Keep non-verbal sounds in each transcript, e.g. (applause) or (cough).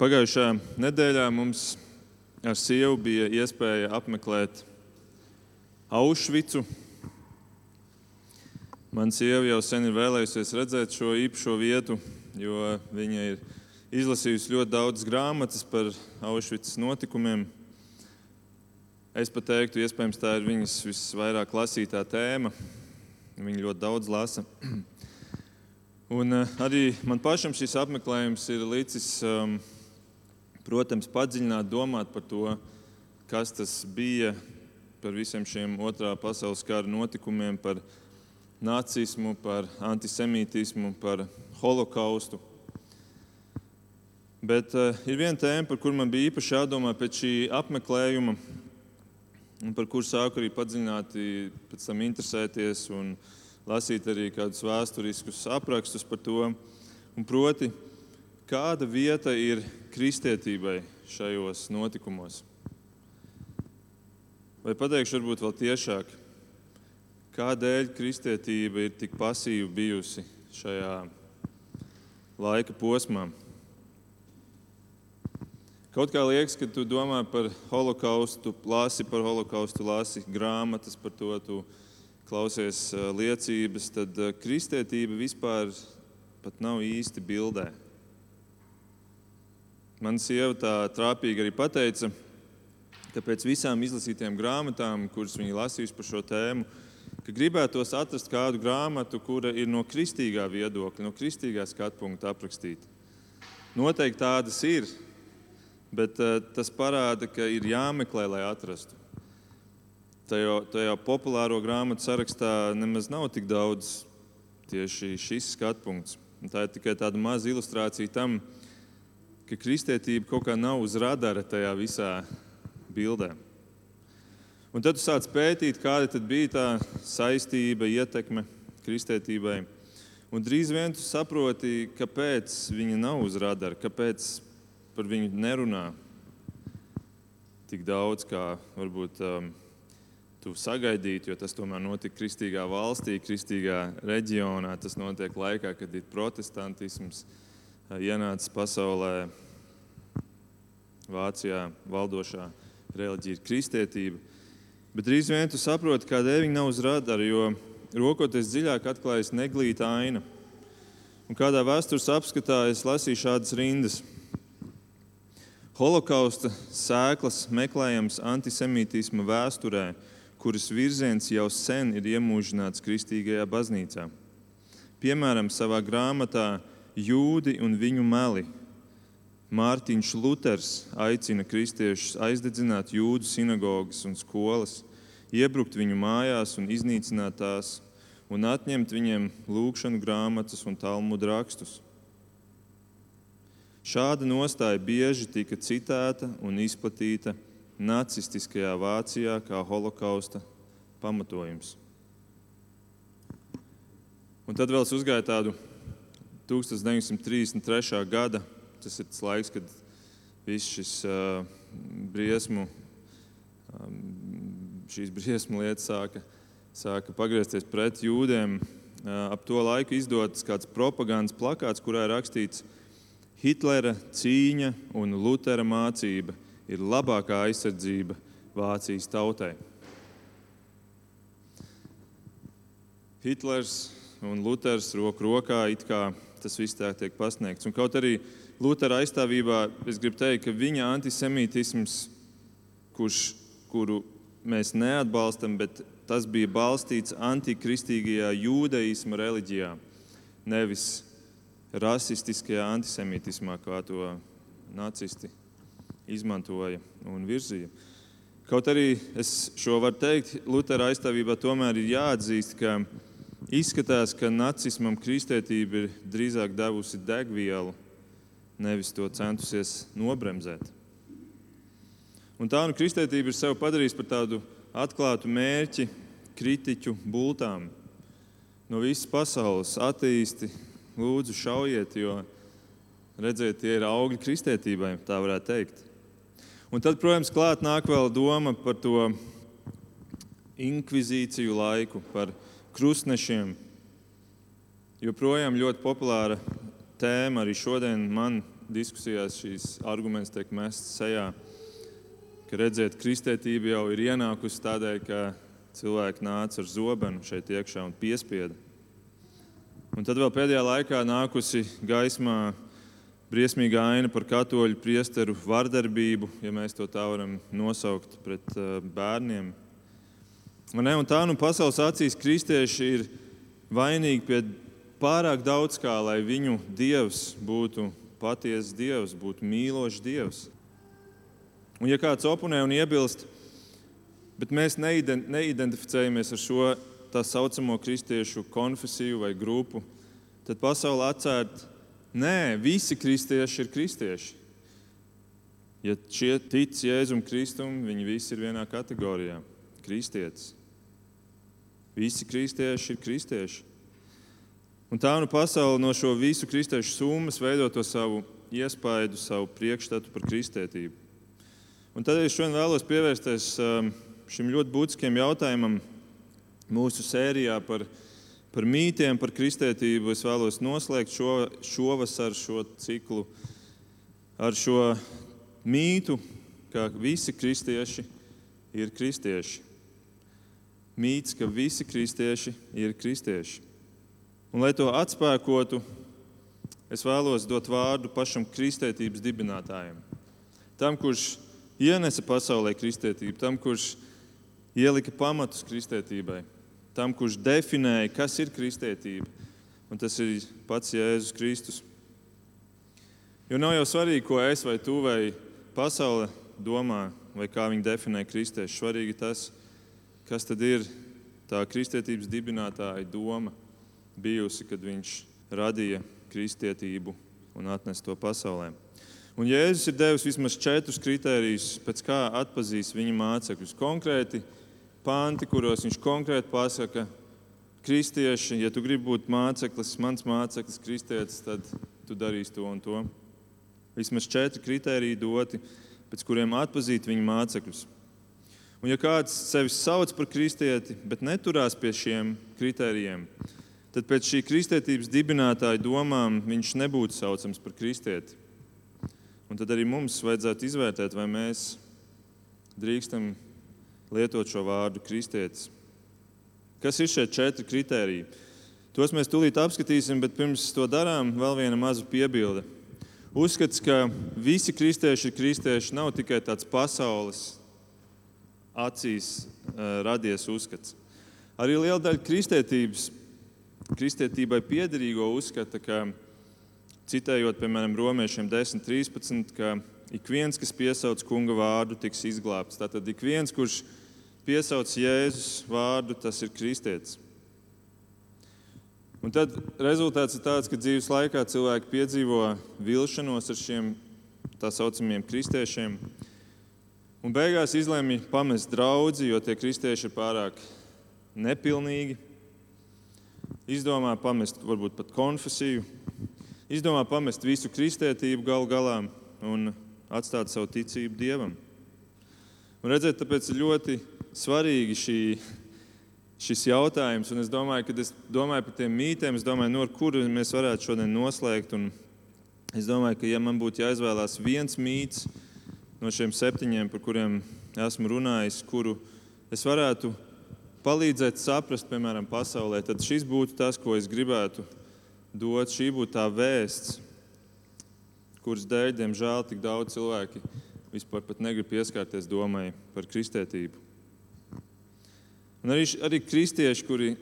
Pagājušā nedēļā mums ar sievu bija iespēja apmeklēt Aušvicu. Man sieva jau sen ir vēlējusies redzēt šo īpašo vietu, jo viņa ir izlasījusi ļoti daudz grāmatas par Aušvicas notikumiem. Es pat teiktu, iespējams, tā ir viņas visvairāk lasītā tēma. Viņa ļoti daudz lasa. (clears throat) Un uh, arī man pašam šis apmeklējums ir licis um, protams, padziļināt, domāt par to, kas tas bija, par visiem šiem otrā pasaules kara notikumiem, par nacismu, par antisemītismu, par holokaustu. Bet uh, ir viena tēma, par kuru man bija īpaši jādomā pēc šī apmeklējuma, un par kuru sāku arī padziļināti pēc tam interesēties un lasīt arī kādus vēsturiskus aprakstus par to. Un proti, kāda vieta ir kristietībai šajos notikumos? Vai pateikšu, varbūt vēl tiešāk, kādēļ kristietība ir tik pasīva bijusi šajā laika posmā? Kaut kā liekas, ka tu domā par holokaustu, lasi par holokaustu, lasi grāmatas par to, tu klausies liecības, tad kristietība vispār pat nav īsti bildē. Mana sieva tā trāpīgi arī pateica, ka pēc visām izlasītajām grāmatām, kuras viņa lasījusi par šo tēmu, ka gribētos atrast kādu grāmatu, kura ir no kristīgā viedokļa, no kristīgā skatu punkta aprakstīta. Noteikti tādas ir, bet uh, tas parāda, ka ir jāmeklē, lai atrastu. Tajā, tajā populāro grāmatu sarakstā nemaz nav tik daudz tieši šis skatu punkts. Tā ir tikai tāda maza ilustrācija tam, uh, ka kristietība kaut kā nav uz radara tajā visā bildē. Un tad tu sāc pētīt, kāda bija tā saistība, ietekme kristietībai. Un drīz vien tu saproti, kāpēc viņa nav uz radara, kāpēc par viņu nerunā tik daudz, kā varbūt um, tu sagaidītu, jo tas tomēr notika kristīgā valstī, kristīgā reģionā. Tas notiek laikā, kad ir protestantisms. Uh, ienācis pasaulē, Vācijā valdošā reliģija ir kristietība. Bet drīz vien tu saproti, kādēļ viņi nav uz radara, jo rokoties dziļāk atklājas neglīta aina. Un kādā vēstures apskatā es lasīju šādas rindas. Holokausta sēklas meklējams antisemītisma vēsturē, kuras virziens jau sen ir iemūžināts kristīgajā baznīcā. Piemēram, savā grāmatā jūdi un viņu meli. Mārtiņš Luters aicina kristiešus aizdedzināt jūdu sinagogas un skolas, iebrukt viņu mājās un iznīcināt tās, un atņemt viņiem lūgšanu grāmatas un talmudu rakstus. Šāda nostāja bieži tika citēta un izplatīta nacistiskajā Vācijā kā holokausta pamatojums. Un tad vēl es uzgāju tādu 1933. gada. Tas ir tas laiks, kad viss šis uh, briesmu, um, šīs briesmu lietas sāka, sāka pagriezties pret jūdiem. Uh, ap to laiku izdots kāds propagandas plakāts, kurā ir rakstīts, Hitlera cīņa un Lutera mācība ir labākā aizsardzība Vācijas tautai. Hitlers un Luters roku rokā it kā tas viss tā tiek pasniegts. Un kaut arī Lutera aizstāvībā es gribu teikt, ka viņa antisemītisms, kurš, kuru mēs neatbalstam, bet tas bija balstīts antikristīgajā jūdaisma reliģijā, nevis rasistiskajā antisemītismā, kā to nacisti izmantoja un virzīja. Kaut arī es šo varu teikt, Lutera aizstāvībā tomēr ir jāatzīst, ka Izskatās, ka nacismam kristētība ir drīzāk devusi degvielu, nevis to centusies nobremzēt. Un tā nu kristētība ir sev padarījusi par tādu atklātu mērķi kritiķu bultām. No visas pasaules attīsti, lūdzu, šaujiet, jo redziet, tie ir augļi kristētībai, tā varētu teikt. Un tad, protams, klāt nāk vēl doma par to inkvizīciju laiku, par krustnešiem. Joprojām ļoti populāra tēma arī šodien man diskusijās šīs arguments tiek mests sejā, ka redziet, kristētība jau ir ienākusi tādēļ, ka cilvēki nāca ar zobenu šeit iekšā un piespieda. Un tad vēl pēdējā laikā nākusi gaismā briesmīga aina par katoļu priesteru vardarbību, ja mēs to tā varam nosaukt, pret uh, bērniem. Ne, un tā nu pasaules acīs kristieši ir vainīgi pie pārāk daudz kā, lai viņu dievs būtu patiesa dievs, būtu mīlošs dievs. Un, ja kāds oponē un iebilst, bet mēs neidentificējamies ar šo tā saucamo kristiešu konfesiju vai grupu, tad pasaule atcērt, nē, visi kristieši ir kristieši. Ja šie tic Jēzum Kristum, viņi visi ir vienā kategorijā - kristietis. Visi kristieši ir kristieši. Un tā nu pasaule no šo visu kristiešu summas veido to savu iespaidu, savu priekšstatu par kristētību. Un tad es šodien vēlos pievērsties um, šim ļoti būtiskiem jautājumam mūsu sērijā par, par mītiem, par kristētību. Es vēlos noslēgt šo, šovasar šo ciklu ar šo mītu, ka visi kristieši ir kristieši. Mīts, ka visi kristieši ir kristieši. Un, lai to atspēkotu, es vēlos dot vārdu pašam kristietības dibinātājam. Tam, kurš ienesa pasaulē kristietību, tam, kurš ielika pamatus kristietībai, tam, kurš definēja, kas ir kristietība. Un tas ir pats Jēzus Kristus. Jo nav jau svarīgi, ko es vai tu vai pasaule domā, vai kā viņi definē kristiešu. Svarīgi tas, kas tad ir tā kristietības dibinātāja doma bijusi, kad viņš radīja kristietību un atnesa to pasaulē. Un Jēzus ir devis vismaz četrus kritērijus, pēc kā atpazīs viņa mācekļus. Konkrēti panti, kuros viņš konkrēti pasaka, kristieši, ja tu gribi būt māceklis, mans māceklis, kristietis, tad tu darīsi to un to. Vismaz četri kritēriji doti, pēc kuriem atpazīt viņa mācekļus. Un, ja kāds sevi sauc par kristieti, bet neturās pie šiem kritērijiem, tad pēc šī kristietības dibinātāja domām viņš nebūtu saucams par kristieti. Un tad arī mums vajadzētu izvērtēt, vai mēs drīkstam lietot šo vārdu kristietis. Kas ir šie četri kritēriji? Tos mēs tūlīt apskatīsim, bet pirms to darām, vēl viena maza piebilde. Uzskats, ka visi kristieši ir kristieši, nav tikai tāds pasaules acīs radies uzskats. Arī liela daļa kristietības kristietībai piederīgo uzskata, ka, citējot, piemēram, romiešiem 10.13, ka ik viens, kas piesauc kunga vārdu, tiks izglābts. Tātad ik viens, kurš piesauc Jēzus vārdu, tas ir kristietis. Un tad rezultāts ir tāds, ka dzīves laikā cilvēki piedzīvo vilšanos ar šiem tā saucamiem kristiešiem. Un beigās izlēma pamest draugu, jo tie kristieši ir pārāk nepilnīgi, izdomā pamest varbūt pat konfesiju, izdomā pamest visu kristētību gal galā un atstāt savu ticību Dievam. Un redzēt, tāpēc ir ļoti svarīgi šī, šis jautājums. Un es domāju, kad es domāju par tiem mītiem, es domāju, no kura mēs varētu šodien noslēgt. Un es domāju, ka ja man būtu jāizvēlās viens mīts no šiem septiņiem, par kuriem esmu runājis, kuru es varētu palīdzēt saprast, piemēram, pasaulē, tad šis būtu tas, ko es gribētu dot. Šī būtu tā vēsts, kuras dēļ, diemžēl, tik daudz cilvēki vispār negrib pieskarties domai par kristētību. Un arī, arī kristieši, kuri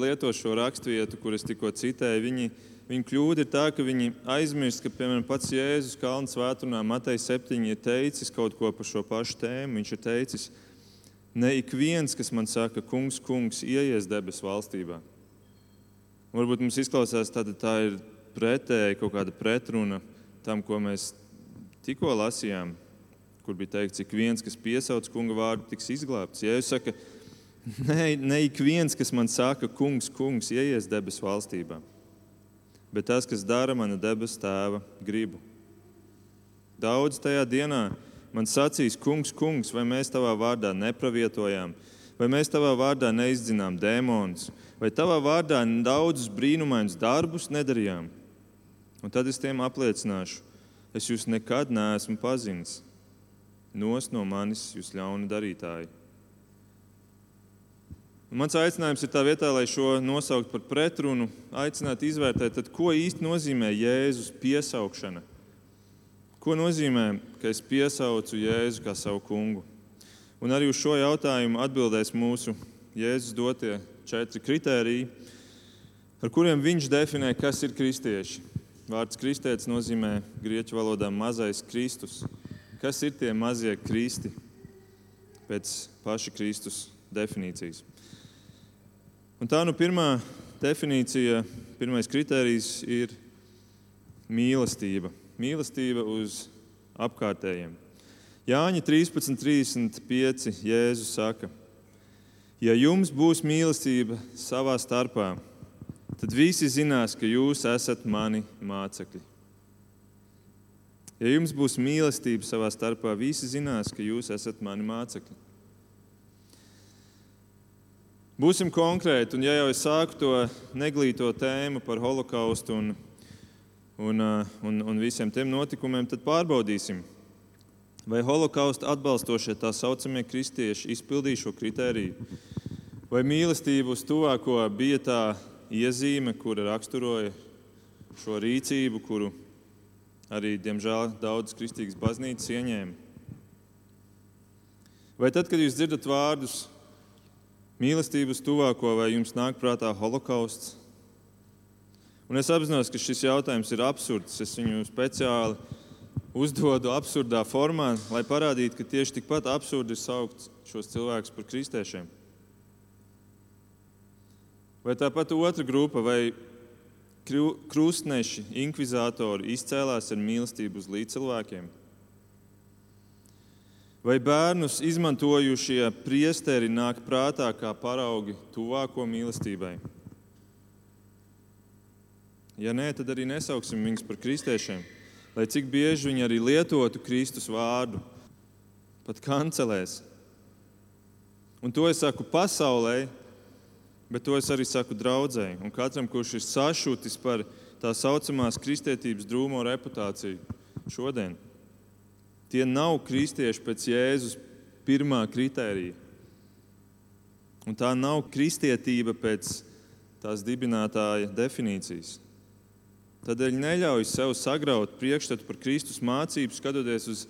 lieto šo raksturvietu, kuras tikko citēju, viņi, viņa kļūda ir tā, ka viņi aizmirst, ka piemēram, pats Jēzus Kalnu svētdienā Matei 7 ir teicis kaut ko par šo pašu tēmu. Viņš ir teicis, Ne ik viens, kas man saka, kungs, kungs, ieies debesu valstībā. Varbūt mums izklausās, ka tā ir pretēji kaut kāda pretruna tam, ko mēs tikko lasījām, kur bija teikts, ik viens, kas piesauc kunga vārdu, tiks izglābts. Ja jūs sakat, ne, ne ik viens, kas man saka, kungs, kungs, ieies debesu valstībā, bet tas, kas dara mana debesu tēva gribu. Daudz tajā dienā man sacīs, kungs, kungs, vai mēs tavā vārdā nepravietojām, vai mēs tavā vārdā neizdzinām dēmonus, vai tavā vārdā daudzus brīnumainus darbus nedarījām. Un tad es tiem apliecināšu, Es jūs nekad neesmu pazinis. Nos no manis jūs ļauna darītāji. Mans aicinājums ir tā vietā, lai šo nosaukt par pretrunu, aicināt izvērtēt, tad, ko īsti nozīmē Jēzus piesaukšana. Ko nozīmē, ka es piesaucu Jēzu kā savu kungu? Un arī uz šo jautājumu atbildēs mūsu Jēzus dotie četri kritēriji, ar kuriem viņš definē, kas ir kristieši. Vārds kristietis nozīmē grieķu valodā mazais Kristus. Kas ir tie mazie kristi pēc paša Kristus definīcijas? Un tā nu pirmā definīcija, pirmais kritērijs ir mīlestība. Mīlestība uz apkārtējiem. Jāņa 13.35. Jēzus saka, ja jums būs mīlestība savā starpā, tad visi zinās, ka jūs esat mani mācekļi. Ja jums būs mīlestība savā starpā, visi zinās, ka jūs esat mani mācekļi. Būsim konkrēti, un ja jau es sāku to neglīto tēmu par holokaustu un, un, un, un visiem tiem notikumiem, tad pārbaudīsim, vai holokausta atbalstošie tā saucamie kristieši izpildīja šo kritēriju, vai mīlestība uz tuvāko bija tā iezīme, kura raksturoja šo rīcību, kuru arī, diemžēl, daudzas kristīgas baznīcas ieņēma. Vai tad, kad jūs dzirdat vārdus mīlestības tuvāko, vai jums nāk prātā holokausts? Un es apzinos, ka šis jautājums ir absurds. Es viņu speciāli uzdodu absurdā formā, lai parādītu, ka tieši tikpat absurdi ir saukt šos cilvēkus par kristiešiem. Vai tāpat otra grupa, vai krustneši, inkvizatori izcēlās ar mīlestību uz līdzcilvēkiem? Vai bērnus izmantojušie priesteri nāk prātā kā paraugi tuvāko mīlestībai? Ja nē, tad arī nesauksim viņus par kristiešiem, lai cik bieži viņi arī lietotu Kristus vārdu, pat kancelēs. Un to es saku pasaulē, bet to es arī saku draudzēji. Un katram, kurš ir sašutis par tā saucamās kristietības drūmo reputāciju šodien. Tie nav kristieši pēc Jēzus pirmā kritērija. Un tā nav kristietība pēc tās dibinātāja definīcijas. Tādēļ neļauj sev sagraut priekšstatu par Kristus mācību, skatoties uz,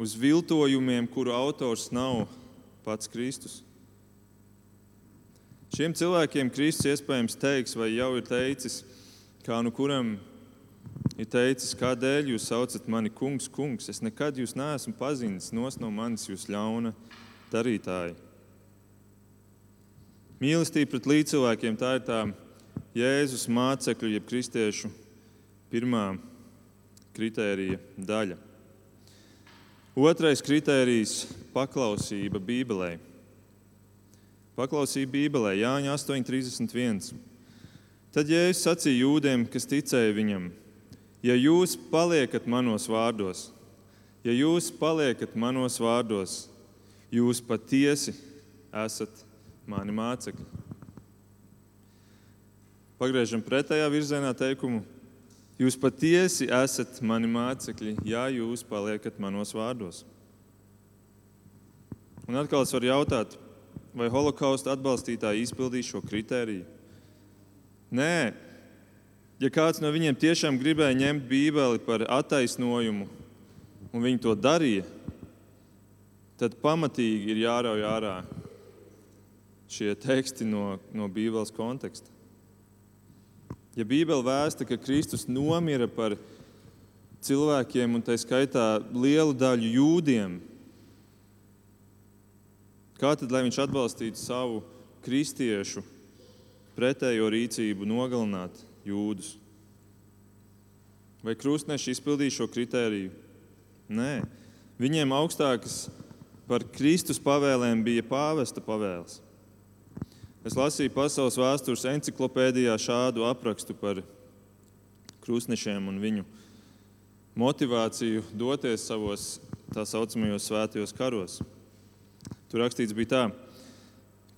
uz viltojumiem, kuru autors nav pats Kristus. Šiem cilvēkiem Kristus iespējams teiks, vai jau ir teicis, kā nu kuram ir teicis, kādēļ jūs saucat mani kungs, kungs. Es nekad jūs neesmu pazinis, nos no manis jūs ļauna darītāji. Mīlestība pret līdzcilvēkiem tā ir tā Jēzus mācekļu, jeb kristiešu pirmā kritērija daļa. Otrais kritērijs - paklausība Bībelē. Paklausība Bībelē, Jāņa 8,31. Tad Jēzus sacīja jūdiem, kas ticēja viņam: Ja jūs paliekat manos vārdos, ja jūs paliekat manos vārdos, jūs patiesi esat mani mācekļi. Pagriežam pretējā virzienā teikumu. Jūs patiesi esat mani mācekļi, ja jūs paliekat manos vārdos. Un atkal es varu jautāt, vai holokausta atbalstītāji izpildīs šo kritēriju? Nē, ja kāds no viņiem tiešām gribēja ņemt Bībeli par attaisnojumu, un viņi to darīja, tad pamatīgi ir jārauj ārā šie teksti no, no Bībeles konteksta. Ja Bībele vēsta, ka Kristus nomira par cilvēkiem, un tā skaitā lielu daļu jūdiem, kā tad, viņš atbalstītu savu kristiešu pretējo rīcību, nogalināt jūdus. Vai krustneši izpildīja šo kritēriju? Nē, viņiem augstākas par Kristus pavēlēm bija pāvesta pavēles. Es lasīju pasaules vēstures encyklopēdijā šādu aprakstu par krustnešiem un viņu motivāciju doties savos tā saucamajos svētajos karos. Tur rakstīts bija tā,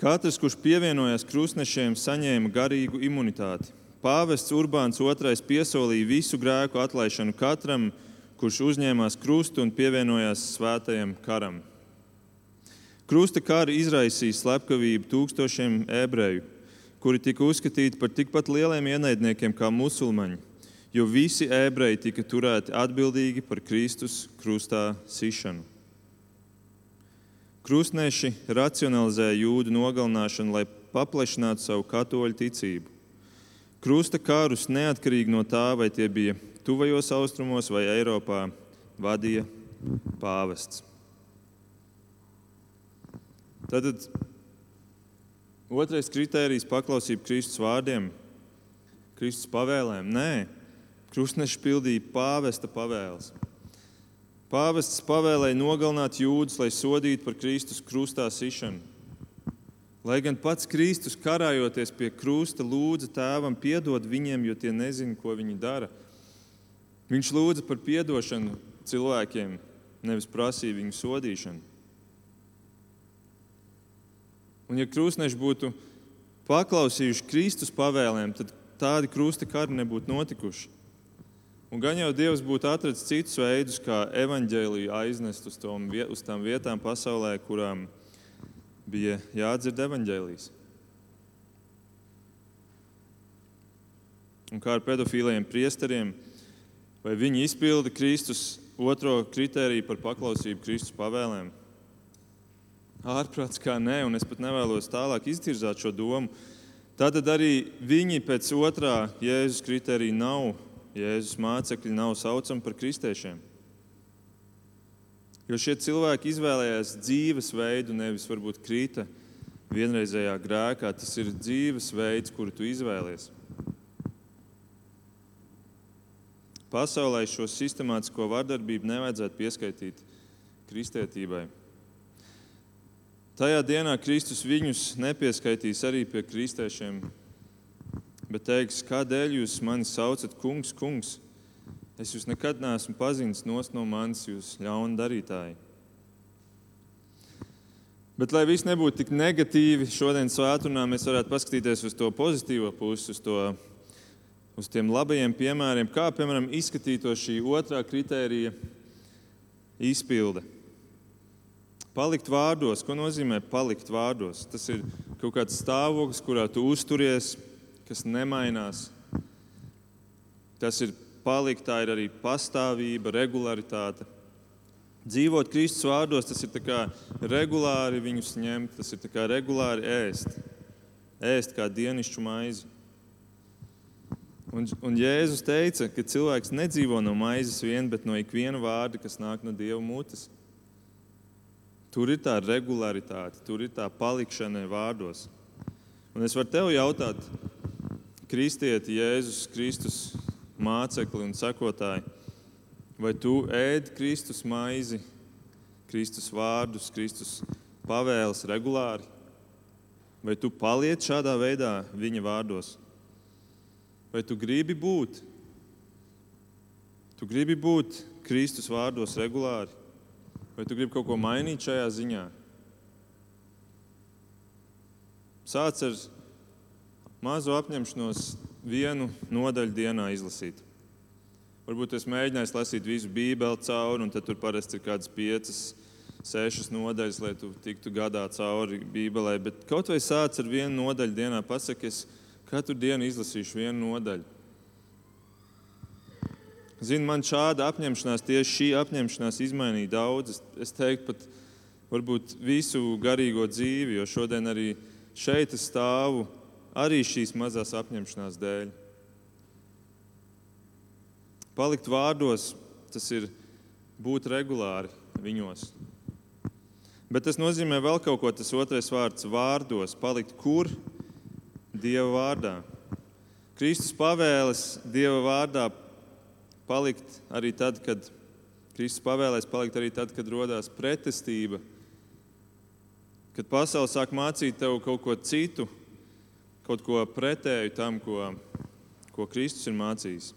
ka katrs, kurš pievienojās krustnešiem, saņēma garīgu imunitāti Pāvests Urbāns II piesolīja visu grēku atlaišanu katram, kurš uzņēmās krustu un pievienojās svētajam karam. Krusta kara izraisīja slepkavību tūkstošiem ebreju, kuri tika uzskatīti par tikpat lieliem ienaidniekiem kā musulmaņi, jo visi ebreji tika turēti atbildīgi par Kristus krustā sišanu. Krustneši racionalizēja jūdu nogalināšanu, lai paplašinātu savu katoļu ticību. Krusta karus neatkarīgi no tā, vai tie bija tuvajos austrumos vai Eiropā, vadīja pāvests. Tad otrais kritērijs - paklausība Kristus vārdiem, Kristus pavēlēm. Nē, krustneši pildīja pāvesta pavēles. Pāvests pavēlēja nogalināt jūdus, lai sodītu par Kristus krustā sišanu. Lai gan pats Kristus, karājoties pie krusta, lūdza tēvam piedot viņiem, jo tie nezina, ko viņi dara. Viņš lūdza par atdošanu cilvēkiem, nevis prasīja viņu sodīšanu. Un, ja krustneši būtu paklausījuši Kristus pavēlēm, tad tādi krusta kari nebūtu notikuši. Un gan jau Dievs būtu atradzis citus veidus, kā evaņģēlīju aiznest uz, tom, uz tām vietām pasaulē, kurām bija jādzird evaņģēlījis. Un kā ar pedofīliem priesteriem, vai viņi izpilda Kristus otro kritēriju par paklausību Kristus pavēlēm? Ārprāts kā nē, un es pat nevēlos tālāk iztirzāt šo domu. Tad arī viņi pēc otrā Jēzus kritērija nav Jēzus mācekļi nav saucami par kristiešiem. Jo šie cilvēki izvēlējās dzīvesveidu, nevis varbūt krīta vienreizējā grēkā. Tas ir dzīvesveids, kuru tu izvēlies. Pasaulē šo sistemātisko vardarbību nevajadzētu pieskaitīt kristietībai. Tajā dienā Kristus viņus nepieskaitīs arī pie kristiešiem bet teiks, kādēļ jūs mani saucat kungs, kungs? Es jūs nekad neesmu pazinis no manis, jūs ļaunu darītāji. Bet, lai viss nebūtu tik negatīvi, šodienas svētdienā mēs varētu paskatīties uz to pozitīvo pusi, uz, to, uz tiem labajiem piemēriem, kā piemēram izskatītos šī otrā kritērija izpilde. Palikt vārdos, ko nozīmē palikt vārdos? Tas ir kaut kāds stāvoklis, kurā tu uzturies, kas nemainās. Tas ir palikt, tā ir arī pastāvība, regularitāte. Dzīvot Kristus vārdos, tas ir regulāri viņus ņemt, tas ir regulāri ēst. Ēst kā dienišķu maizi. Un, un Jēzus teica, ka cilvēks nedzīvo no maizes vien, bet no ikviena vārda, kas nāk no Dieva mutes. Tur ir tā regularitāte, tur ir tā palikšana vārdos. Un es varu tev jautāt, kristieti, Jēzus Kristus mācekli un sekotāji, vai tu ēd Kristus maizi, Kristus vārdus, Kristus pavēles regulāri, vai tu paliec šādā veidā viņa vārdos, vai tu gribi būt, tu gribi būt Kristus vārdos regulāri, vai tu gribi kaut ko mainīt šajā ziņā. Sāc ar mazu apņemšanos vienu nodaļu dienā izlasīt. Varbūt es mēģināju lasīt visu Bībeli cauri, un tur parasti ir kādas piecas, sešas nodaļas, lai tu tiktu gadā cauri Bībelē. Bet kaut vai sāc ar vienu nodaļu dienā, pasaki, es katru dienu izlasīšu vienu nodaļu. Zini, man šāda apņemšanās, tieši šī apņemšanās izmainīja daudz. Es teiktu, pat varbūt visu garīgo dzīvi, jo šodien arī šeit es stāvu arī šīs mazās apņemšanās dēļ. Palikt vārdos, tas ir būt regulāri viņos. Bet tas nozīmē vēl kaut ko. Tas otrais vārds - vārdos. Palikt kur? Dieva vārdā. Kristus pavēles Dieva vārdā palikt arī tad, kad Kristus pavēlēs palikt arī tad, kad radās pretestība. Kad pasaule sāk mācīt tev kaut ko citu, kaut ko pretēju tam, ko, ko Kristus ir mācījis.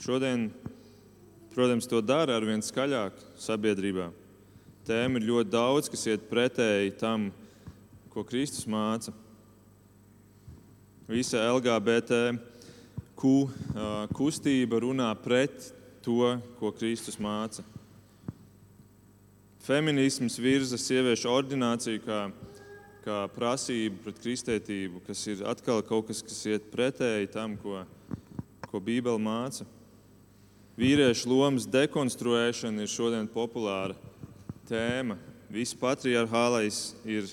Šodien, protams, to dara ar vien skaļāk sabiedrībā. Tēma ir ļoti daudz, kas iet pretēji tam, ko Kristus māca. visa LGBT kustība runā pret to, ko Kristus māca. Feminisms virza sieviešu ordināciju kā, kā prasību pret kristētību, kas ir atkal kaut kas, kas iet pretēji tam, ko, ko Bībele māca. Vīriešu lomas dekonstruēšana ir šodien populāra tēma. Viss patriarchālais ir,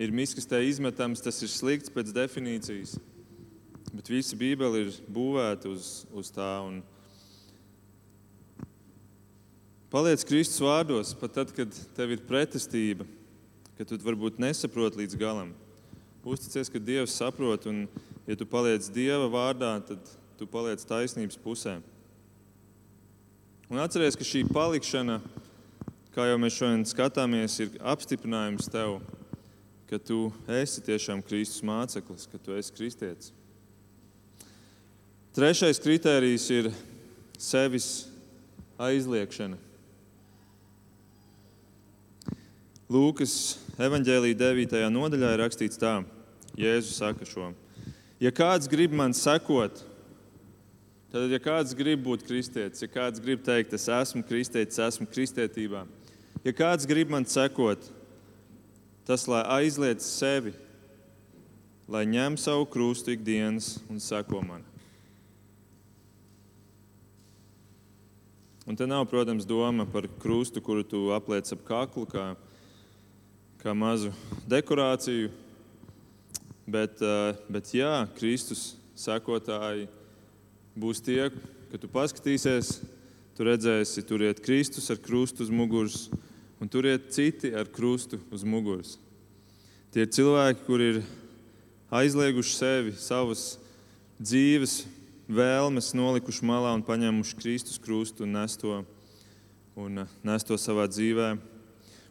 ir miskastē izmetams, tas ir slikts pēc definīcijas. Bet visa Bībele ir būvēta uz, uz tā. Un, Paliec Kristus vārdos, pat tad, kad tev ir pretestība, kad tu varbūt nesaproti līdz galam. Uzticies, ka Dievs saprot, un, ja tu paliec Dieva vārdā, tad tu paliec taisnības pusē. Un atceries, ka šī palikšana, kā jau mēs šodien skatāmies, ir apstiprinājums tev, ka tu esi tiešām Kristus māceklis, ka tu esi kristietis. Trešais kritērijs ir sevis aizliekšana. Lūkas evanģēlīja 9. nodaļā ir rakstīts tā, Jēzus saka šo. Ja kāds grib man sekot, tad, ja kāds grib būt kristietis, ja kāds grib teikt, es esmu kristietis, esmu kristietībā, ja kāds grib man sekot, tas lai aizliedz sevi, lai ņem savu krustu ikdienas un seko man. Un te nav, protams, doma par krustu, kuru tu apliec ap kaklu, kā kā mazu dekorāciju. Bet, bet jā, Kristus sekotāji būs tie, ka tu paskatīsies, tu redzēsi, tur iet Kristus ar krustu uz muguras, un tur iet citi ar krustu uz muguras. Tie ir cilvēki, kuri ir aizlieguši sevi, savas dzīves vēlmes, nolikuši malā un paņēmuši Kristus krustu un nes to, un nes to savā dzīvēm.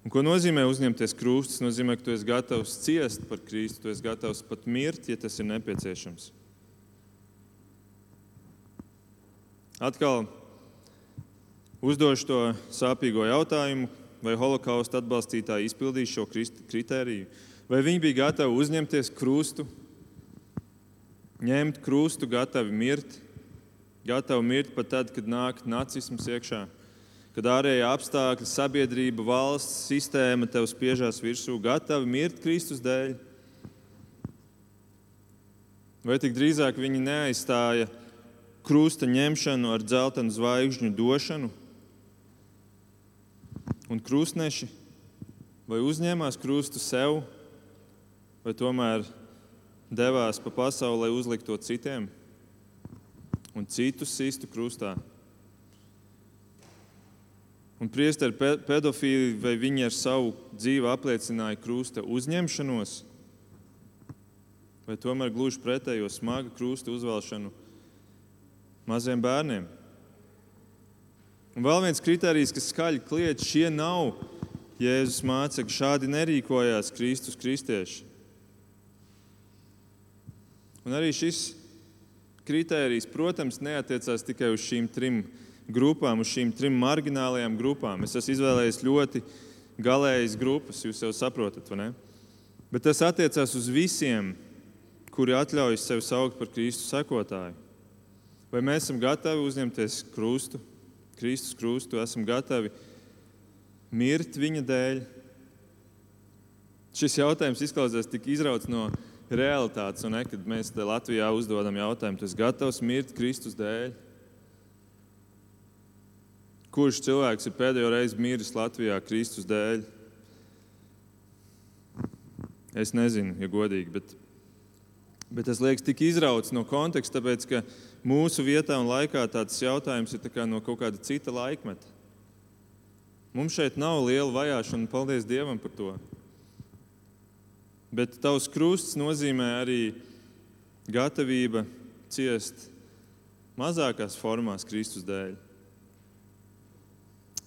Un ko nozīmē uzņemties krustu? Tas nozīmē, ka tu esi gatavs ciest par Kristu, tu esi gatavs pat mirt, ja tas ir nepieciešams. Atkal uzdošu to sāpīgo jautājumu, vai holokausta atbalstītāji izpildīja šo kritēriju, vai viņi bija gatavi uzņemties krustu, ņemt krustu, gatavi mirt, gatavi mirt pat tad, kad nāk nacisms iekšā kad ārējie apstākļi, sabiedrība, valsts sistēma tev spiežās virsū, gatavi mirt Kristus dēļ? Vai tik drīzāk viņi neaizstāja krusta ņemšanu ar dzeltenu zvaigžņu došanu? Un krustneši vai uzņēmās krustu sev, vai tomēr devās pa pasauli, lai uzliktu to citiem un citus sistu krustā? Un priesteri pedofīli, vai viņi ar savu dzīvi apliecināja krusta uzņemšanos, vai tomēr gluži pretējo smagu krusta uzvelšanu maziem bērniem. Un vēl viens kriterijs, kas skaļi kliedz, šie nav Jēzus mācekļi, šādi nerīkojās Kristus kristieši. Un arī šis kriterijs, protams, neatiecās tikai uz šīm trim grupām, uz šīm trim marginālajām grupām. Es esmu izvēlējies ļoti galējas grupas, jūs jau saprotat, vai ne? Bet tas attiecās uz visiem, kuri atļaujas sevi saukt par Kristus sekotāju. Vai mēs esam gatavi uzņemties krustu, Kristus krustu, esam gatavi mirt viņa dēļ? Šis jautājums izklausās tik izrauts no realitātes, un ne, kad mēs Latvijā uzdodam jautājumu, tas gatavs mirt Kristus dēļ. Kurš cilvēks ir pēdējo reizi miris Latvijā Kristus dēļ? Es nezinu, ja godīgi, bet, bet tas liekas tik izrauts no konteksta, tāpēc ka mūsu vietā un laikā tāds jautājums ir kā no kaut kāda cita laikmeta. Mums šeit nav liela vajāšana, paldies Dievam par to. Bet tavs krusts nozīmē arī gatavība ciest mazākās formās Kristus dēļ.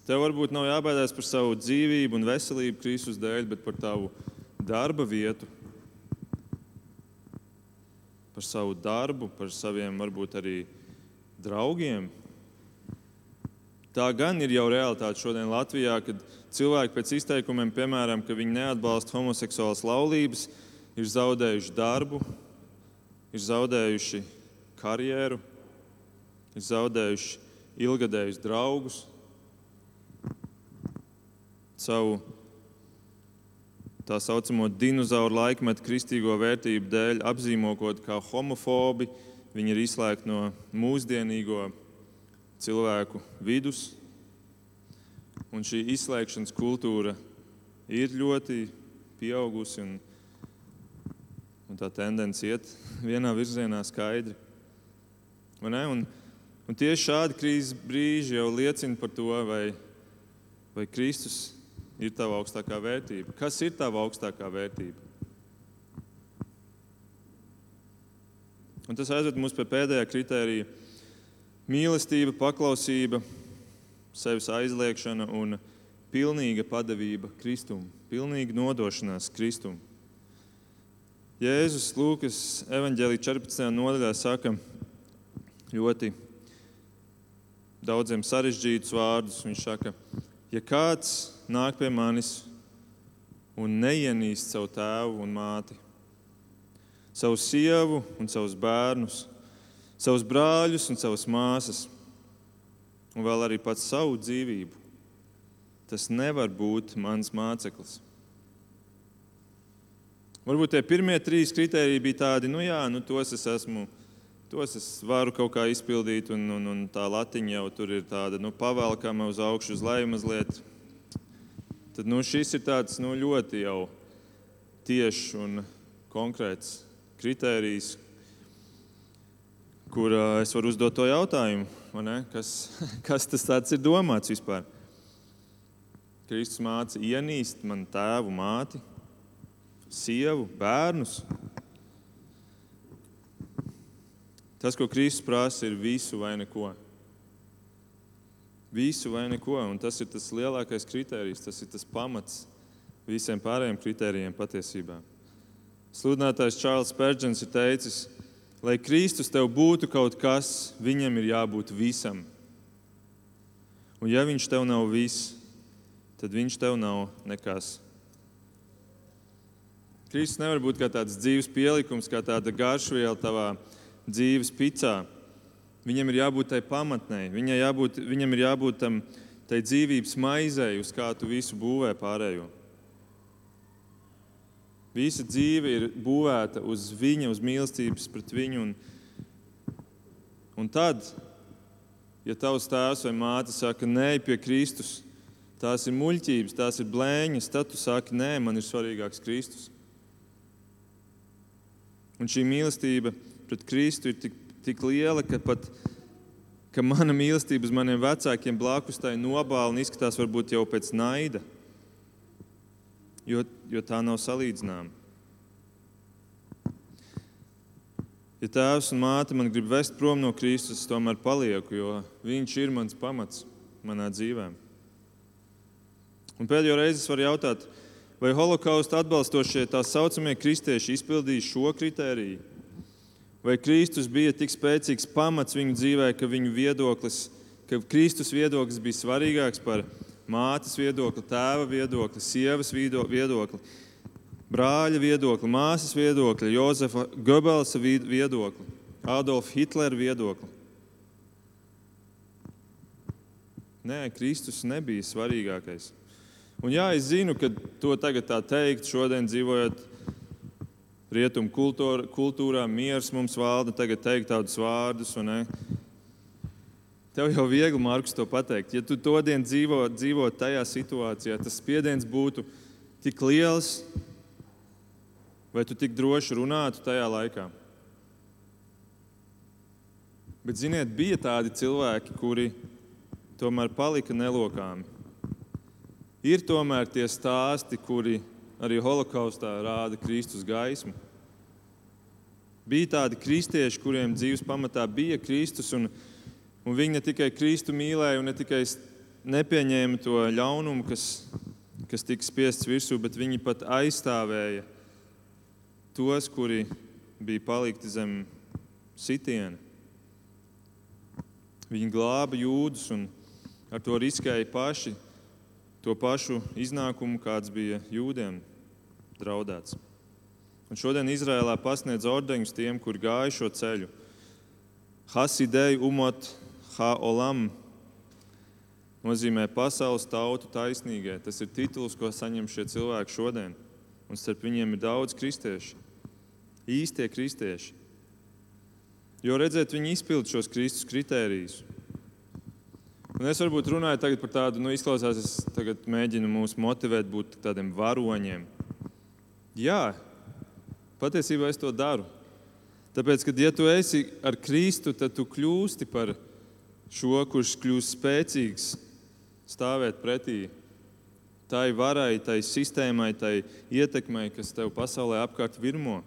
Tev varbūt nav jābaidās par savu dzīvību un veselību Kristus dēļ, bet par tavu darba vietu, par savu darbu, par saviem varbūt arī draugiem. Tā gan ir jau realitāte šodien Latvijā, kad cilvēki pēc izteikumiem, piemēram, ka viņi neatbalsta homoseksuālas laulības, ir zaudējuši darbu, ir zaudējuši karjeru, ir zaudējuši ilgadējus draugus, savu tā saucamo dinozauru laikmetu kristīgo vērtību dēļ apzīmokot kā homofobi. Viņi ir izslēgti no mūsdienīgo cilvēku vidus. Un šī izslēgšanas kultūra ir ļoti pieaugusi, un, un tā tendence iet vienā virzienā skaidri. Un, un tieši šādi krīzes brīži jau liecina par to, vai, vai Kristus ir tava augstākā vērtība. Kas ir tava augstākā vērtība? Un tas aizved mūs pie pēdējā kritērija - mīlestība, paklausība, sevis aizliekšana un pilnīga padavība Kristum, pilnīga nodošanās Kristum. Jēzus Lūkas evanģēlī 14. nodaļā saka ļoti daudziem sarežģītus vārdus. Viņš saka, ja kāds nāk pie manis un neienīst savu tēvu un māti, savu sievu un savus bērnus, savus brāļus un savas māsas, un vēl arī pats savu dzīvību, tas nevar būt mans māceklis. Varbūt tie pirmie trīs kriteriji bija tādi, nu jā, nu tos es esmu, tos es varu kaut kā izpildīt, un, un, un tā latiņa jau tur ir tāda nu, pavēlkama uz augšu, uz leju mazliet. Tad nu, šis ir tāds nu, ļoti jau tiešs un konkrēts kritērijs, kur uh, es varu uzdot to jautājumu, kas, (laughs) kas tas ir domāts vispār. Kristus māca ienīst man tēvu, māti, sievu, bērnus. Tas, ko Kristus prasa, ir visu vai neko. Visu vai neko. Un tas ir tas lielākais kriterijs, tas ir tas pamats visiem pārējiem kritērijiem patiesībā. Sludinātājs Čārlis Pērģents ir teicis, lai Kristus tev būtu kaut kas, viņam ir jābūt visam. Un ja viņš tev nav viss, tad viņš tev nav nekas. Kristus nevar būt kā tāds dzīves pielikums, kā tāda garšviela tavā dzīves picā. Viņam ir jābūt tai pamatnei, jābūt, viņam ir jābūt tam tai dzīvības maizei, uz kā tu visu būvē pārējo. Visa dzīve ir būvēta uz viņa, uz mīlestības pret viņu. Un, un tad, ja tavs tēvs vai māte saka, nē, pie Kristus, tās ir muļķības, tās ir blēņas, tad tu saki, nē, man ir svarīgāks Kristus. Un šī mīlestība pret Kristu ir tik, tik liela, ka pat ka mana mīlestība uz maniem vecākiem blakus tai nobāla un izskatās varbūt jau pēc naida, jo, jo tā nav salīdzināma. Ja tēvs un māte man grib vest prom no Kristus, es tomēr palieku, jo viņš ir mans pamats manā dzīvē. Un pēdējo reizi es varu jautāt, vai holokausta atbalstošie tā saucamie kristieši izpildīja šo kritēriju? Vai Kristus bija tik spēcīgs pamats viņu dzīvē, ka viņu viedoklis, ka Kristus viedoklis bija svarīgāks par mātes viedokli, tēva viedokli, sievas viedokli, brāļa viedokli, māsas viedokli, Jozefa Goebbelsa viedokli, Adolfa Hitlera viedokli? Nē, Kristus nebija svarīgākais. Un jā, es zinu, ka to tagad tā teikt, šodien dzīvojot rietumu kultūra, kultūrā, miers mums valda, tagad teikt tādus vārdus. Tev jau viegli, Markus, to pateikt. Ja tu to dienu dzīvo, dzīvo tajā situācijā, tas spiediens būtu tik liels, vai tu tik droši runātu tajā laikā. Bet, ziniet, bija tādi cilvēki, kuri tomēr palika nelokāmi Ir tomēr tie stāsti, kuri arī holokaustā rāda Kristus gaismu. Bija tādi kristieši, kuriem dzīves pamatā bija Kristus, un, un viņi ne tikai Kristu mīlēja, ne tikai nepieņēma to ļaunumu, kas, kas tika spiests virsū, bet viņi pat aizstāvēja tos, kuri bija palikti zem sitiena. Viņi glāba jūdus un ar to riskēja paši to pašu iznākumu, kāds bija jūdiem draudēts. Un šodien Izrēlā pasniedz ordeņus tiem, kur gāja šo ceļu. Hasidei umot ha-olam nozīmē pasaules tautu taisnīgai. Tas ir tituls, ko saņem šie cilvēki šodien. Un starp viņiem ir daudz kristiešu, īstie kristieši. Jo redzēt, viņi izpild šos Kristus kritērijus. Un es varbūt runāju par tādu, nu, izklausās, es tagad mēģinu mūs motivēt būt tādiem varoņiem. Jā, patiesībā es to daru. Tāpēc, kad ja tu esi ar Kristu, tad tu kļūsti par šo, kurš kļūst spēcīgs, stāvēt pretī tai varai, tai sistēmai, tai ietekmei, kas tev pasaulē apkārt virmo.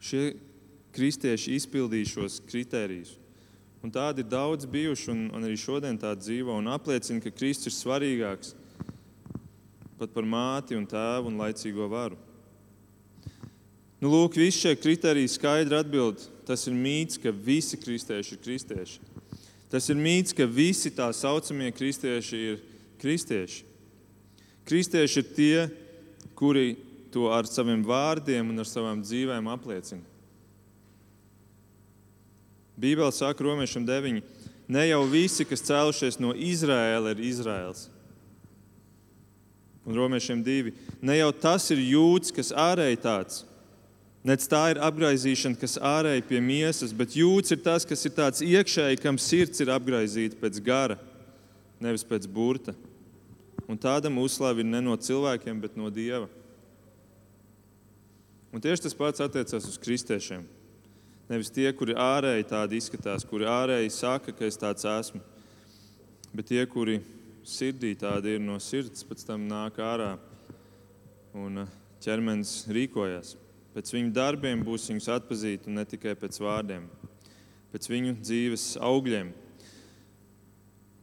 Šie kristieši izpildīja šos kritērijus. Un tādi ir daudz bijuši, un, un arī šodien tādi dzīvo un apliecina, ka Kristus ir svarīgāks pat par māti un tēvu un laicīgo varu. Nu, lūk, visi šie kriteriji skaidri atbild. Tas ir mīts, ka visi kristieši ir kristieši. Tas ir mīts, ka visi tā saucamie kristieši ir kristieši. Kristieši ir tie, kuri to ar saviem vārdiem un ar savām dzīvēm apliecina. Bībele saka Romiešiem 9. Ne jau visi, kas cēlušies no Izraēla, ir Izraels. Un Romiešiem 2. Ne jau tas ir jūds, kas ārēji tāds. Nec tā ir apgaizīšana, kas ārēji pie miesas, bet jūds ir tas, kas ir tāds iekšēji, kam sirds ir apgaizīta pēc gara, nevis pēc burta. Un tādam uzslavi ir ne no cilvēkiem, bet no dieva. Un tieši tas pats attiecas uz kristiešiem. Nevis tie, kuri ārēji tādi izskatās, kuri ārēji saka, ka es tāds esmu, bet tie, kuri sirdī tādi ir no sirds, pēc tam nāk ārā un uh, ķermenis rīkojas. Pēc viņu darbiem būs viņus atpazīt, un ne tikai pēc vārdiem, pēc viņu dzīves augļiem.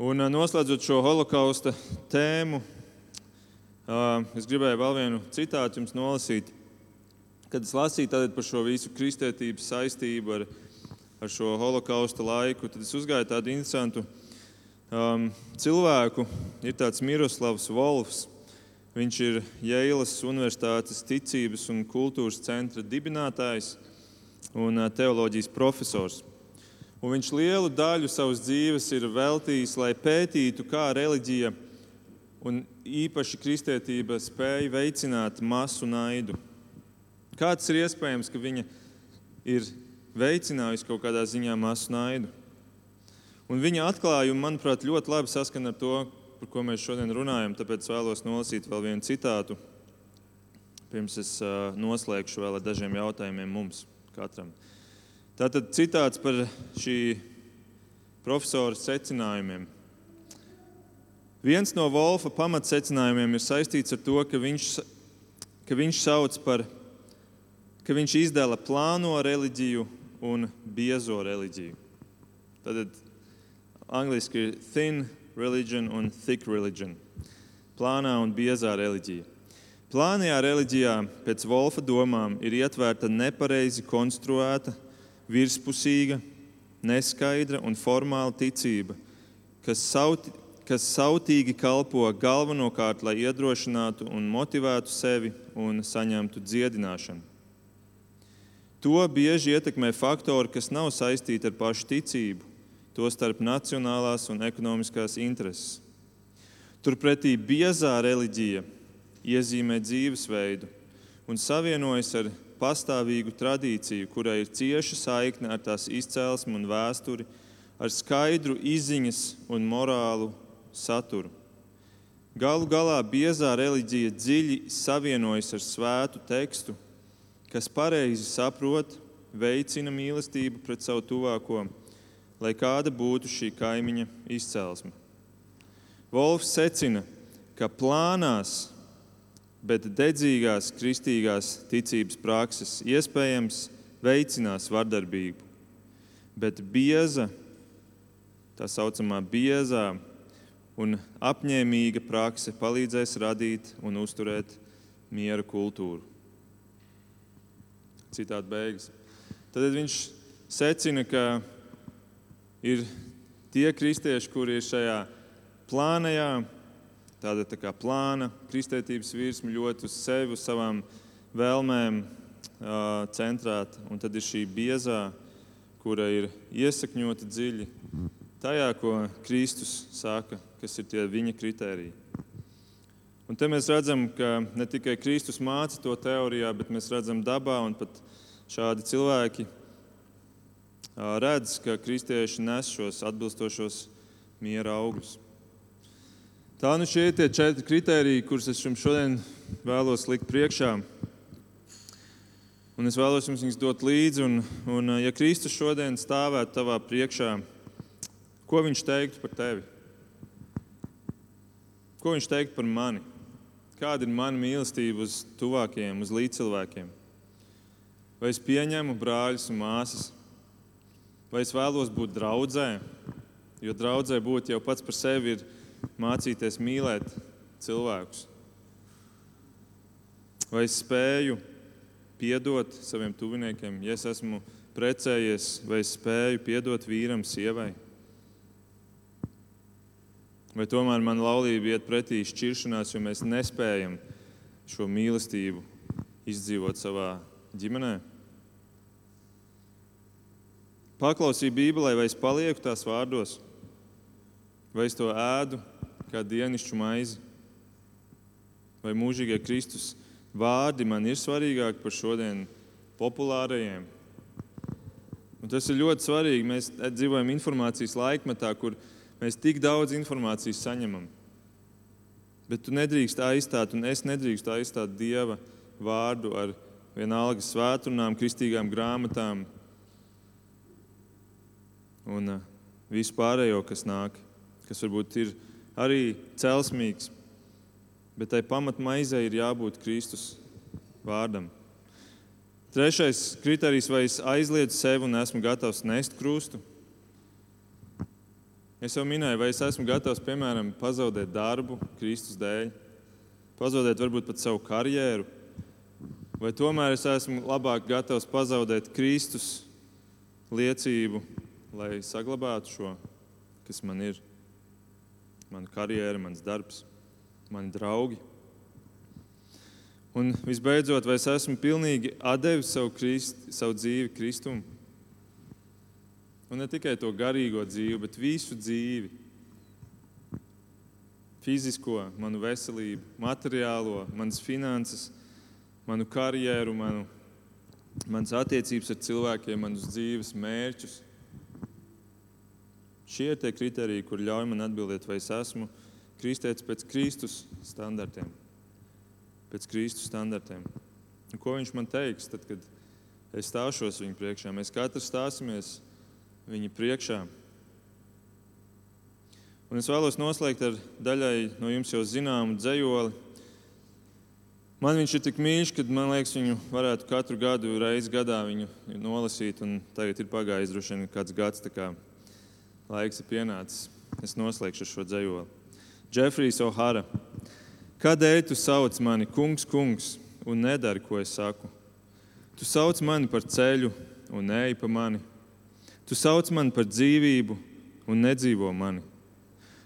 Un uh, noslēdzot šo holokausta tēmu, uh, es gribēju vēl vienu citātu jums nolasīt. Kad es lasīju par šo visu kristietības saistību ar, ar šo holokausta laiku, tad es uzgāju tādu interesantu um, cilvēku. Ir tāds Miroslavs Volfs. Viņš ir Jēlas Universitātes ticības un kultūras centra dibinātājs un uh, teoloģijas profesors. Un viņš lielu daļu savas dzīves ir veltījis, lai pētītu, kā reliģija un īpaši kristietība spēja veicināt masu naidu. Kāds ir iespējams, ka viņa ir veicinājusi kaut kādā ziņā masu naidu? Un viņa atklājumi, manuprāt, ļoti labi saskan ar to, par ko mēs šodien runājam. Tāpēc vēlos nolasīt vēl vienu citātu, pirms es noslēgšu vēl ar dažiem jautājumiem mums katram. Tātad citāts par šī profesora secinājumiem. Viens no Wolfa pamatsecinājumiem ir saistīts ar to, ka viņš, ka viņš sauc par ka viņš izdala plāno reliģiju un biezo reliģiju. Tad angliski ir thin religion un thick religion. Plānā un biezā reliģija. Plānajā reliģijā, pēc Wolfa domām, ir ietverta nepareizi konstruēta, virspusīga, neskaidra un formāla ticība, kas, sauti, kas sautīgi kalpo galvenokārt, lai iedrošinātu un motivētu sevi un saņemtu dziedināšanu. To bieži ietekmē faktori, kas nav saistīti ar pašu ticību, tostarp nacionālās un ekonomiskās intereses. Turpretī biezā reliģija iezīmē dzīvesveidu un savienojas ar pastāvīgu tradīciju, kurai ir cieša saikne ar tās izcelsmi un vēsturi, ar skaidru izziņas un morālu saturu. Galu galā biezā reliģija dziļi savienojas ar svētu tekstu kas pareizi saprot, veicina mīlestību pret savu tuvāko, lai kāda būtu šī kaimiņa izcelsme. Volfs secina, ka plānās, bet dedzīgās kristīgās ticības prakses iespējams veicinās vardarbību, bet bieza, tā saucamā biezā un apņēmīga prakse palīdzēs radīt un uzturēt miera kultūru. Citādi beigas. Tad viņš secina, ka ir tie kristieši, kuri ir šajā plānajā, tāda tā kā plāna, kristietības virsma ļoti uz sevi, uz savām vēlmēm centrēta. Un tad ir šī biezā, kura ir iesakņota dziļi tajā, ko Kristus saka, kas ir tie viņa kritēriji. Un te mēs redzam, ka ne tikai Kristus māca to teorijā, bet mēs redzam dabā un pat šādi cilvēki redz, ka kristieši nes šos atbilstošos miera augļus. Tā nu šie ir tie četri kriteriji, kurus es jums šodien vēlos likt priekšā. Un es vēlos jums viņus dot līdzi. Un, un, ja Kristus šodien stāvētu tavā priekšā, ko viņš teiktu par tevi? Ko viņš teiktu par mani? Kāda ir mana mīlestība uz tuvākajiem, uz līdzcilvēkiem? Vai es pieņemu brāļus un māsas? Vai es vēlos būt draudzē? Jo draudzē būt jau pats par sevi ir mācīties mīlēt cilvēkus? Vai es spēju piedot saviem tuviniekiem, ja es esmu precējies, vai es spēju piedot vīram, sievai? Vai tomēr man laulība iet pretī šķiršanās, jo mēs nespējam šo mīlestību izdzīvot savā ģimenē? Paklausīju Bībelē, vai es palieku tās vārdos, vai es to ēdu, kā dienasču maizi, vai mūžīgie Kristus vārdi man ir svarīgāki par šodien populārajiem. Un tas ir ļoti svarīgi. Mēs dzīvojam informācijas laikmetā, kur mēs tik daudz informācijas saņemam. Bet tu nedrīkst aizstāt, un es nedrīkstu aizstāt Dieva vārdu ar vienalga svētdienām, kristīgām grāmatām un uh, visu pārējo, kas nāk, kas varbūt ir arī celsmīgs, bet tai pamatmaizei ir jābūt Kristus vārdam. Trešais kriterijs, vai es aizliedzu sevi un esmu gatavs nest krustu. Es jau minēju, vai es esmu gatavs, piemēram, pazaudēt darbu Kristus dēļ, pazaudēt varbūt pat savu karjeru, vai tomēr es esmu labāk gatavs pazaudēt Kristus liecību, lai saglabātu šo, kas man ir mana karjera, mans darbs, mani draugi. Un visbeidzot, vai es esmu pilnīgi devis savu, krist, savu dzīvi Kristum? Un ne tikai to garīgo dzīvi, bet visu dzīvi. Fizisko, manu veselību, materiālo, manas finanses, manu karjeru, manu, manas attiecības ar cilvēkiem, manus dzīves mērķus. Šie ir tie kriteriji, kur ļauj man atbildēt, vai es esmu kristietis pēc Kristus standartiem. Pēc Kristus standartiem. Un ko viņš man teiks, tad, kad es stāšos viņa priekšā? Mēs katrs stāsimies viņa priekšā. Un es vēlos noslēgt ar daļai no jums jau zināmu dzējoli. Man viņš ir tik mīļš, ka man liekas, viņu varētu katru gadu, reizi gadā nolasīt. Tagad ir pagājis droši vien kāds gads laiks ir pienācis. Es noslēgšu šo dzējoli. Džefrijs O'Hara. Kādēļ tu sauc mani kungs, kungs, un nedari, ko es saku? Tu sauc mani par ceļu un neej pa mani. Tu sauc mani par dzīvību un nedzīvo mani.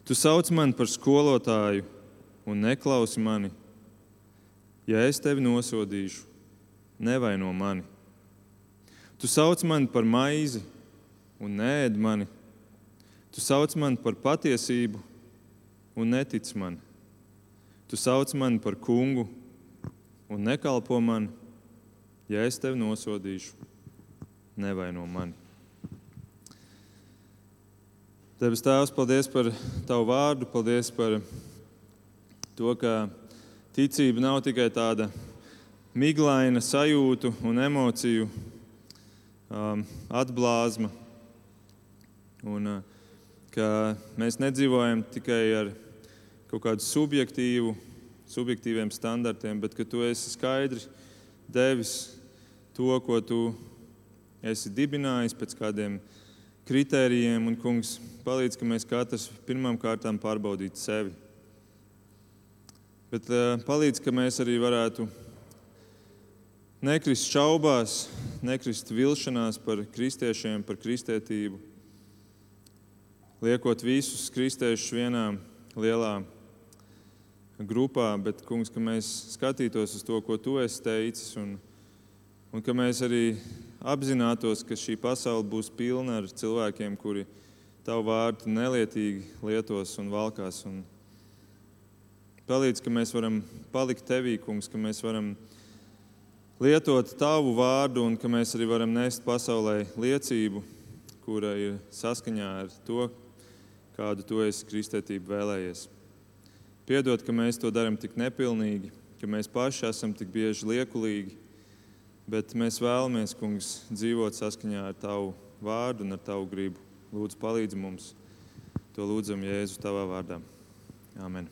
Tu sauc mani par skolotāju un neklausi mani. Ja es tevi nosodīšu, nevaino mani. Tu sauc mani par maizi un nēd mani. Tu sauc mani par patiesību un netic man. Tu sauc mani par kungu un nekalpo man, ja es tevi nosodīšu, nevaino mani. Debes Tēvs, paldies par Tavu vārdu, paldies par to, ka ticība nav tikai tāda miglaina sajūtu un emociju um, atblāzma. Un, uh, ka mēs nedzīvojam tikai ar kaut kādu subjektīvu, subjektīviem standartiem, bet ka tu esi skaidri devis to, ko tu esi dibinājis pēc kādiem kritērijiem. Un, kungs, palīdz, ka mēs katrs pirmām kārtām pārbaudītu sevi. Bet uh, palīdz, ka mēs arī varētu nekrist šaubās, nekrist vilšanās par kristiešiem, par kristētību liekot visus kristiešus vienā lielā grupā, bet, kungs, ka mēs skatītos uz to, ko tu esi teicis, un, un ka mēs arī apzinātos, ka šī pasaule būs pilna ar cilvēkiem, kuri tavu vārdu nelietīgi lietos un valkās. Un palīdz, ka mēs varam palikt tevī, kungs, ka mēs varam lietot tavu vārdu un ka mēs arī varam nest pasaulē liecību, kura ir saskaņā ar to, kādu tu esi kristētību vēlējies. Piedod, ka mēs to darām tik nepilnīgi, ka mēs paši esam tik bieži liekulīgi, bet mēs vēlamies, kungs, dzīvot saskaņā ar tavu vārdu un ar tavu gribu. Lūdzu, palīdzi mums. To lūdzam Jēzu tavā vārdā. Amen.